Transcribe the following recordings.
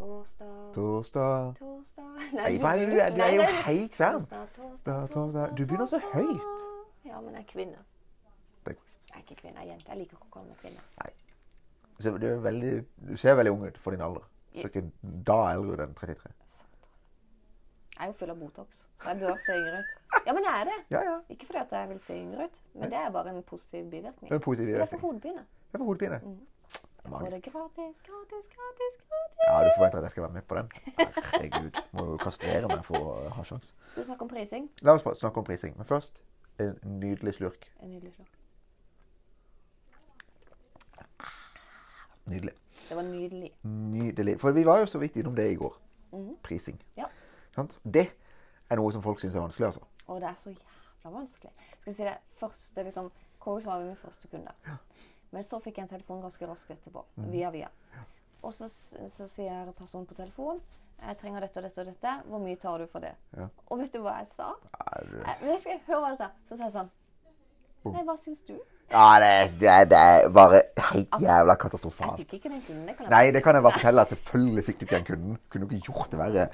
Torsdag, Torsdag torsdag Nei, hva er det du er? Du er jo helt. Torsdag, torsdag, Da- torsdag. torsdag, Du begynner så høyt. Ja, men jeg er kvinne. Det er korrekt. Jeg er ikke kvinne, jeg er jente. Jeg liker ikke å kalle meg kvinne. Så du, veldig, du ser veldig ung ut for din alder. Så ikke da eldre enn 33. Satan. Jeg er jo full av Botox, så jeg bør se yngre ut. Ja, men jeg er det. Ja, ja. Ikke fordi jeg vil se yngre ut, men det er bare en positiv bivirkning. Det er en positiv Men det er for bivirkning. hodepine. Det er for hodepine. Jeg får det gratis, gratis, gratis, gratis. Ja, du forventer at jeg skal være med på den? Herregud. Må jo kastrere meg for å ha sjans. Skal vi snakke om prising? La oss snakke om prising. Men først en nydelig slurk. En nydelig slurk. Nydelig. Det var nydelig. Nydelig. For vi var jo så vidt innom det i går. Prising. Mhm. Ja. Sant? Det er noe som folk syns er vanskelig, altså. Å, det er så jævla vanskelig. Skal jeg si det første liksom, Hvor var vi med første kunde. Men så fikk jeg en telefon ganske raskt etterpå. Mhm. Via via. Og så, så sier personen på telefon jeg trenger dette og dette og dette. Hvor mye tar du for det? Ja. Og vet du hva jeg sa? Jeg, jeg skal høre hva du sa. Så sa jeg sånn. Nei, hva syns du? ja, det, det, det er bare helt Altså, jævla Jeg fikk ikke den kunden. Det kan jeg Nei, det kan jeg bare fortelle at selvfølgelig fikk du ikke den kunden. Kunne du ikke gjort det verre.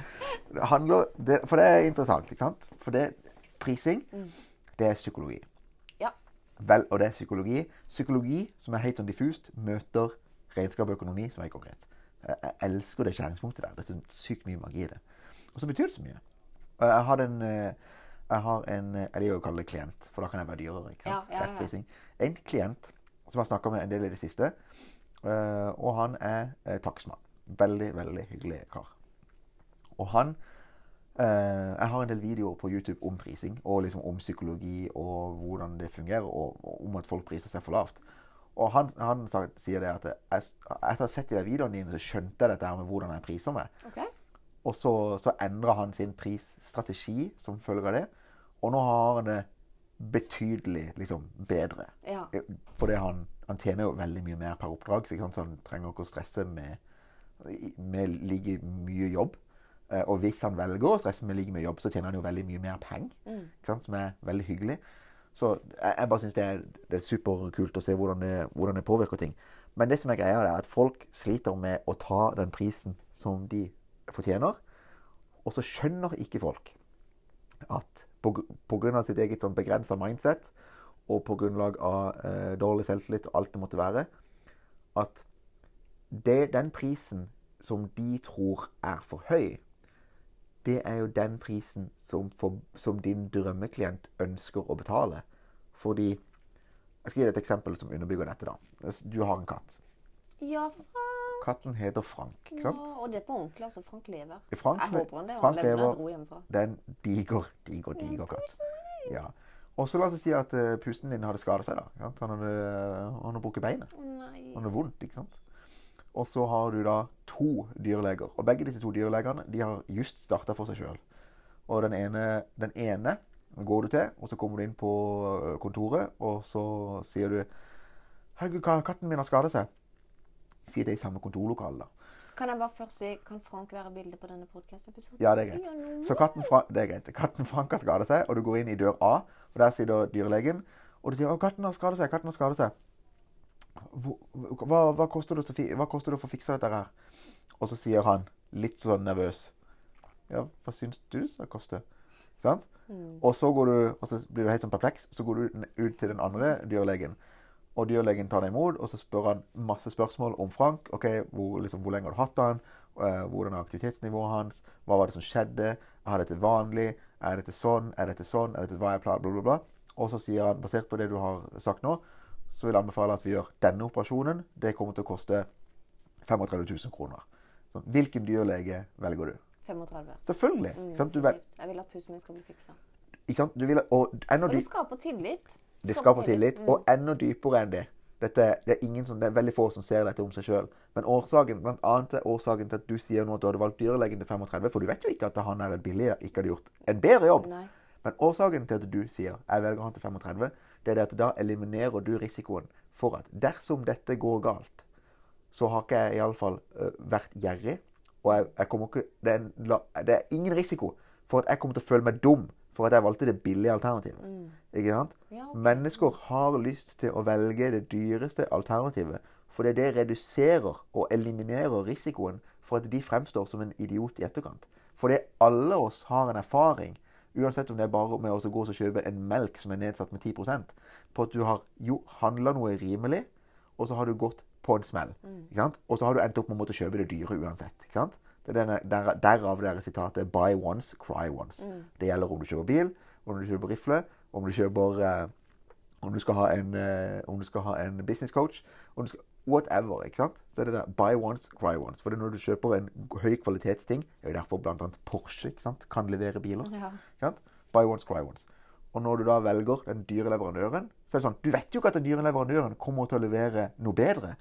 Det handler, det, for det er interessant, ikke sant? For det, prising, det er psykologi. Vel, og det er psykologi. Psykologi som er helt sånn diffust, møter regnskap og økonomi som er konkret. Jeg, elsker det skjæringspunktet der. Det er så sykt mye magi i det. Og så betyr det så mye. Jeg har en eh, jeg har en eh, Jeg liker å kalle det klient, for da kan jeg være dyrere. ikke sant? Ja, ja, ja. En klient som jeg har snakka med en del i det siste, eh, og han er takstmann. Veldig, veldig hyggelig kar. Og han Jeg har en del videoer på YouTube om prising, og liksom om psykologi og hvordan det fungerer, og, om at folk priser seg for lavt. Og han, han sier det at jeg, etter å ha sett de der videoene dine, så skjønte jeg dette her med hvordan jeg priser meg. Okay. Og så, så endra han sin prisstrategi som følge av det. Og nå har han det betydelig liksom, bedre. Ja. Fordi han, han tjener jo veldig mye mer per oppdrag, så, han trenger ikke å stresse med, med like mye jobb. Eh, Og hvis han velger å stresse med like mye jobb, så tjener han jo veldig mye mer penger. Mm. Som er veldig hyggelig. Så jeg, jeg bare syns det, det er superkult å se hvordan det, hvordan det påvirker ting. Men det som er greia, er at folk sliter med å ta den prisen som de fortjener. Og så skjønner ikke folk at på, på grunn av sitt eget sånn begrensa mindset og på grunnlag av eh, dårlig selvtillit og alt det måtte være, at det, den prisen som de tror er for høy, det er jo den prisen som, for, som din drømmeklient ønsker å betale. Fordi Jeg skal gi deg et eksempel som underbygger dette. da. Du har en katt. Ja, Frank. Katten heter Frank. ikke sant? Ja, og det er på ordentlig. altså. Frank lever. Frank, Jeg håper han det. Frank Han lever dro hjemmefra. Det er en diger, diger, diger katt. Ja. Og så la oss si at uh, pusten din hadde skada seg. da. Han hadde, han hadde brukket beinet. Nei. Han hadde vondt, ikke sant? Og så har du da to dyrleger. Og begge disse to dyrlegene de har just starta for seg sjøl. Og den ene, den ene går du til, og så kommer du inn på kontoret, og så sier du 'Herregud, ka- katten min har skada seg.' Sier det i samme kontorlokale, da. Kan jeg bare først si, kan Frank være bilde på denne podcast-episoden? Ja, det er greit. Så katten, Fra det er greit. katten Frank har skada seg, og du går inn i dør A, og der sitter dyrlegen, og du sier 'Å, katten har skada seg. Katten har skada seg'. Hva, Hva, hva, koster det å få fikse dette her? Og så sier han, litt sånn nervøs Ja, hva syns du det skal koste? Mm. Og så går du, og så blir du helt sånn perpleks, så går du ut til den andre dyrlegen. Og dyrlegen tar deg imot, og så spør han masse spørsmål om Frank. ok, Hvor, liksom, hvor lenge har du hatt han? Eh, hvordan er aktivitetsnivået hans? Hva var det som skjedde? Er dette vanlig? Er dette sånn? Er dette sånn? Er dette hva jeg pleier? Bla, bla, bla. Og så sier han, basert på det du har sagt nå, så vil jeg anbefale at vi gjør denne operasjonen. Det kommer til å koste 35 000 kroner. Så, hvilken dyrlege velger du? 35. Selvfølgelig. Mm? Du, vel. Jeg vil at pusen min skal bli fiksa. ikke sant? Du vil, og Og det skaper tillit. det skaper tillit. Mm. Og enda dypere enn det. Dette, det, er ingen som, det er veldig få som ser dette om seg sjøl. Men årsaken, blant annet er årsaken til at du sier nå at du hadde valgt dyrlegen til 35, for du vet jo ikke at han er billigere billig ikke hadde gjort en bedre jobb. Nei. Men årsaken til at du sier jeg velger han til 35, det er det at da eliminerer du risikoen for at dersom dette går galt, så har ikke jeg iallfall uh, vært gjerrig. Og jeg, jeg kommer ikke, det er, en, det er ingen risiko for at jeg kommer til å føle meg dum for at jeg valgte det billige alternativet. Ikke sant? Ja. Mennesker har lyst til å velge det dyreste alternativet. Fordi det reduserer og eliminerer risikoen for at de fremstår som en idiot i etterkant. Fordi alle oss har en erfaring, uansett om det er bare med å gå og kjøpe en melk som er nedsatt med 10% på at du har jo handla noe rimelig, og så har du gått på en smell. Mm. Og så har du endt opp med å måtte kjøpe det dyre uansett. ikke sant? Det er denne, der, derav det sitatet 'buy once, cry once'. Mm. Det gjelder om du kjøper bil, om du kjøper rifle, om du kjøper eh, om du skal ha en, eh, om du skal ha en business coach om du skal, Whatever. ikke sant? Det er det der buy once, cry once. For det er når du kjøper en høy kvalitetsting Det er jo derfor bl.a. Porsche ikke sant? kan levere biler. Ja. Ikke sant? Buy once, cry once. Og når du da velger den dyre leverandøren, så er det sånn Du vet jo ikke at den dyre leverandøren kommer til å levere noe bedre.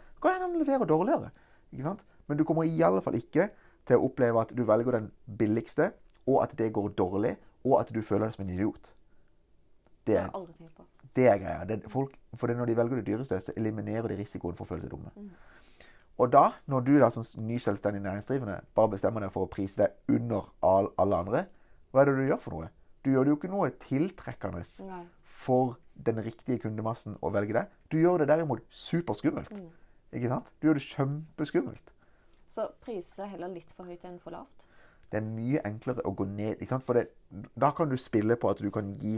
Han leverer dårligere. ikke sant? Men du kommer i alle fall ikke til å oppleve at du velger den billigste, og at det går dårlig, og at du føler deg som en idiot. Det Det er, er greia. Det, folk, for det når de velger det dyreste, så eliminerer de risikoen for å føle seg dumme. Og da, når du da som ny selvstendig næringsdrivende bare bestemmer deg for å prise deg under all, alle andre, hva er det du gjør for noe? Du gjør det jo ikke noe tiltrekkende Nei. for den riktige kundemassen å velge det. Du gjør det derimot superskummelt. Ikke sant? Du gjør det kjempeskummelt. Så priser heller litt for høyt enn for lavt? Det er mye enklere å gå ned. Ikke sant? For det, da kan du spille på at du kan gi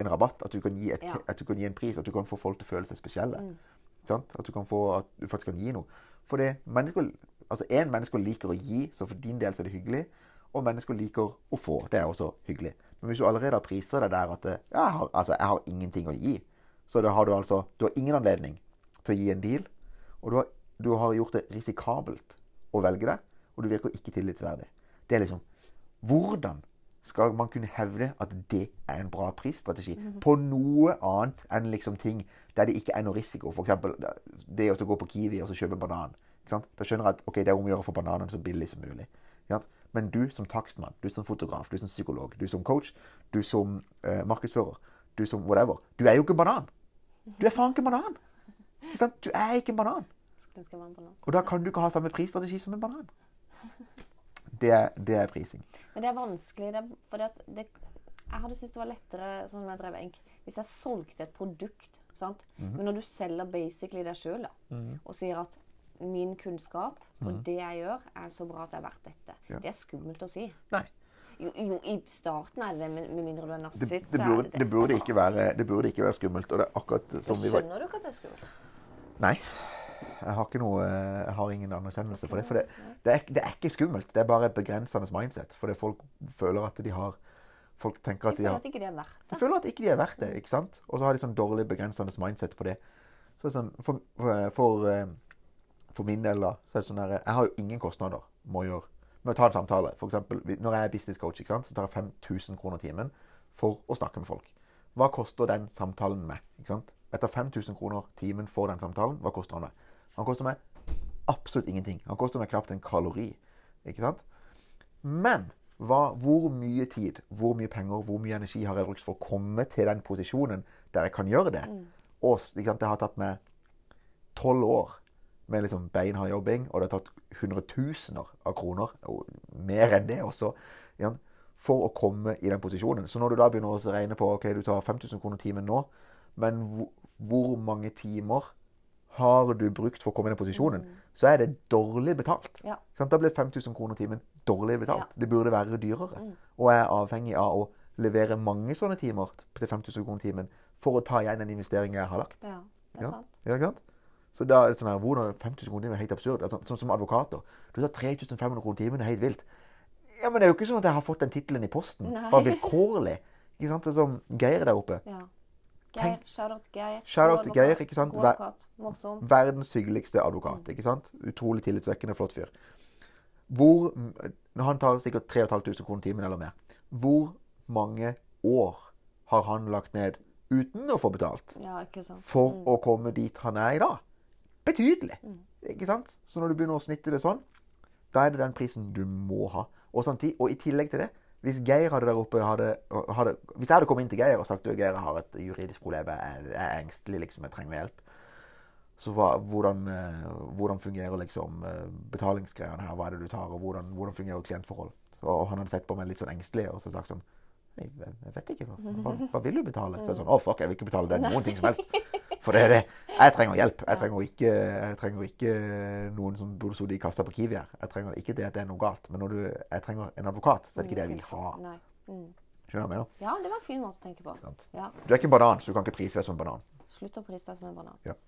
en rabatt, at du kan gi, et, Ja. at du kan gi en pris, at du kan få folk til å føle seg spesielle. Mm. Ikke sant? At du, kan få, at du faktisk kan gi noe. For det, mennesker, altså en menneske liker å gi, så for din del så er det hyggelig. Og mennesker liker å få. Det er også hyggelig. Men hvis du allerede har priser deg der at jeg har, altså, jeg har ingenting å gi, så da har du altså du har ingen anledning til å gi en deal. Og du har, du har gjort det risikabelt å velge det, og du virker ikke tillitsverdig. Det er liksom Hvordan skal man kunne hevde at det er en bra prisstrategi på noe annet enn liksom ting der det ikke er noe risiko? F.eks. det å gå på Kiwi og så kjøpe banan. Da skjønner jeg at okay, det er om å gjøre å få bananen så billig som mulig. Men du som takstmann, du som fotograf, du som psykolog, du som coach, du som uh, markedsfører, du som whatever Du er jo ikke banan. Du er faen ikke banan. Ikke sant? Du er ikke en banan. Og da kan du ikke ha samme prisstrategi som en banan. Det er, det er prising. Men det er vanskelig. Det er, fordi at det, jeg hadde syntes det var lettere sånn som jeg drev enk, hvis jeg solgte et produkt. sant? -hmm. Men når du selger basically deg sjøl og sier at min kunnskap og det jeg gjør, er så bra at det er verdt dette. Ja. Det er skummelt å si. Nei. Jo, jo i starten er det det, men med mindre du er Det, narsissist, det, det det. det, burde ikke være, det burde ikke være skummelt. Og det er akkurat som vi var skjønner du ikke at det er skummelt? Nei. Jeg har, ikke noe, jeg har ingen anerkjennelse for det. For det, det, er, det er ikke skummelt. Det er bare et begrensende mindset. Fordi folk føler at de har Folk tenker De at de føler har at ikke det er verdt De føler at ikke de er verdt det. ikke sant? Og så har de sånn dårlig begrensende mindset på det. Så det er sånn, for, for, for, eh, min del, da, så er det sånn her Jeg har jo ingen kostnader med å gjøre med å ta en samtale. For eksempel, når jeg er business coach, så tar jeg 5000 kroner timen for å snakke med folk. Hva koster den samtalen meg? Tar 5000 kroner timen for den samtalen. Hva koster han meg? Han koster meg absolutt ingenting. Han koster meg knapt en kalori. Ikke sant? Men hva, hvor mye tid, hvor mye penger, hvor mye energi har jeg brukt for å komme til den posisjonen der jeg kan gjøre det? Og ikke sant, det har tatt meg tolv år med liksom beinhard jobbing, og det har tatt hundretusener av kroner, og mer enn det også, for å komme i den posisjonen. Så når du da begynner å regne på ok, du tar 5000 kroner timen nå, men hvor, mange timer har du brukt for å komme i den posisjonen, så er det dårlig betalt. Ja. Da blir 5000 kroner timen dårlig betalt. Ja. Det burde være dyrere. Og jeg er avhengig av å levere mange sånne timer til 5000 kroner timen for å ta igjen den investeringen jeg har lagt. Ja, det er sant. Ja, ikke sant? Så da er det sånn her, hvordan 5000 kroner timen er helt absurd. Altså, sånn som advokater. Du tar 3500 kroner timen, er helt vilt. Ja, men det er jo ikke sånn at jeg har fått den tittelen i posten. Nei. Bare vilkårlig. Ikke sant? Det er som Geir der oppe. Ja. Geir. Shout-out Geir. Geir, ikke sant? Advokat. Verdens hyggeligste advokat. ikke sant? Utrolig tillitsvekkende, flott fyr. Hvor, Han tar sikkert 3500 kroner timen eller mer. Hvor mange år har han lagt ned uten å få betalt Ja, for Mm. å komme dit han er i dag? Betydelig. Ikke sant? Så når du begynner å snitte det sånn, da er det den prisen du må ha. Og, samtidig, og i tillegg til det, hvis Geir hadde der oppe hadde, hadde, Hvis jeg hadde kommet inn til Geir og sagt du, Geir, har et juridisk problem, jeg er, er engstelig, liksom, jeg trenger hjelp. Så hva, hvordan, eh, hvordan fungerer liksom eh, betalingsgreiene her? Hva er det du tar? Og hvordan, hvordan fungerer klientforhold? Så, og han hadde sett på meg litt sånn engstelig og så sagt sånn jeg, jeg vet ikke. Hva, hva, hva vil du betale? Så jeg sånn, å fuck, jeg vil ikke betale det noen ting som helst. For det er det. Jeg trenger hjelp. Jeg trenger ikke, jeg trenger ikke noen som burde sittet i kassa på Kiwi her. Jeg trenger ikke det at det er noe galt. Men når du, jeg trenger en advokat, så er det ikke det jeg vil ha. Mm. Skjønner du hva jeg mener? Ja, det var en fin måte å tenke på. Ja. Du er ikke en banan, så du kan ikke prise deg som en banan. Slutt å prise deg som en banan. Ja.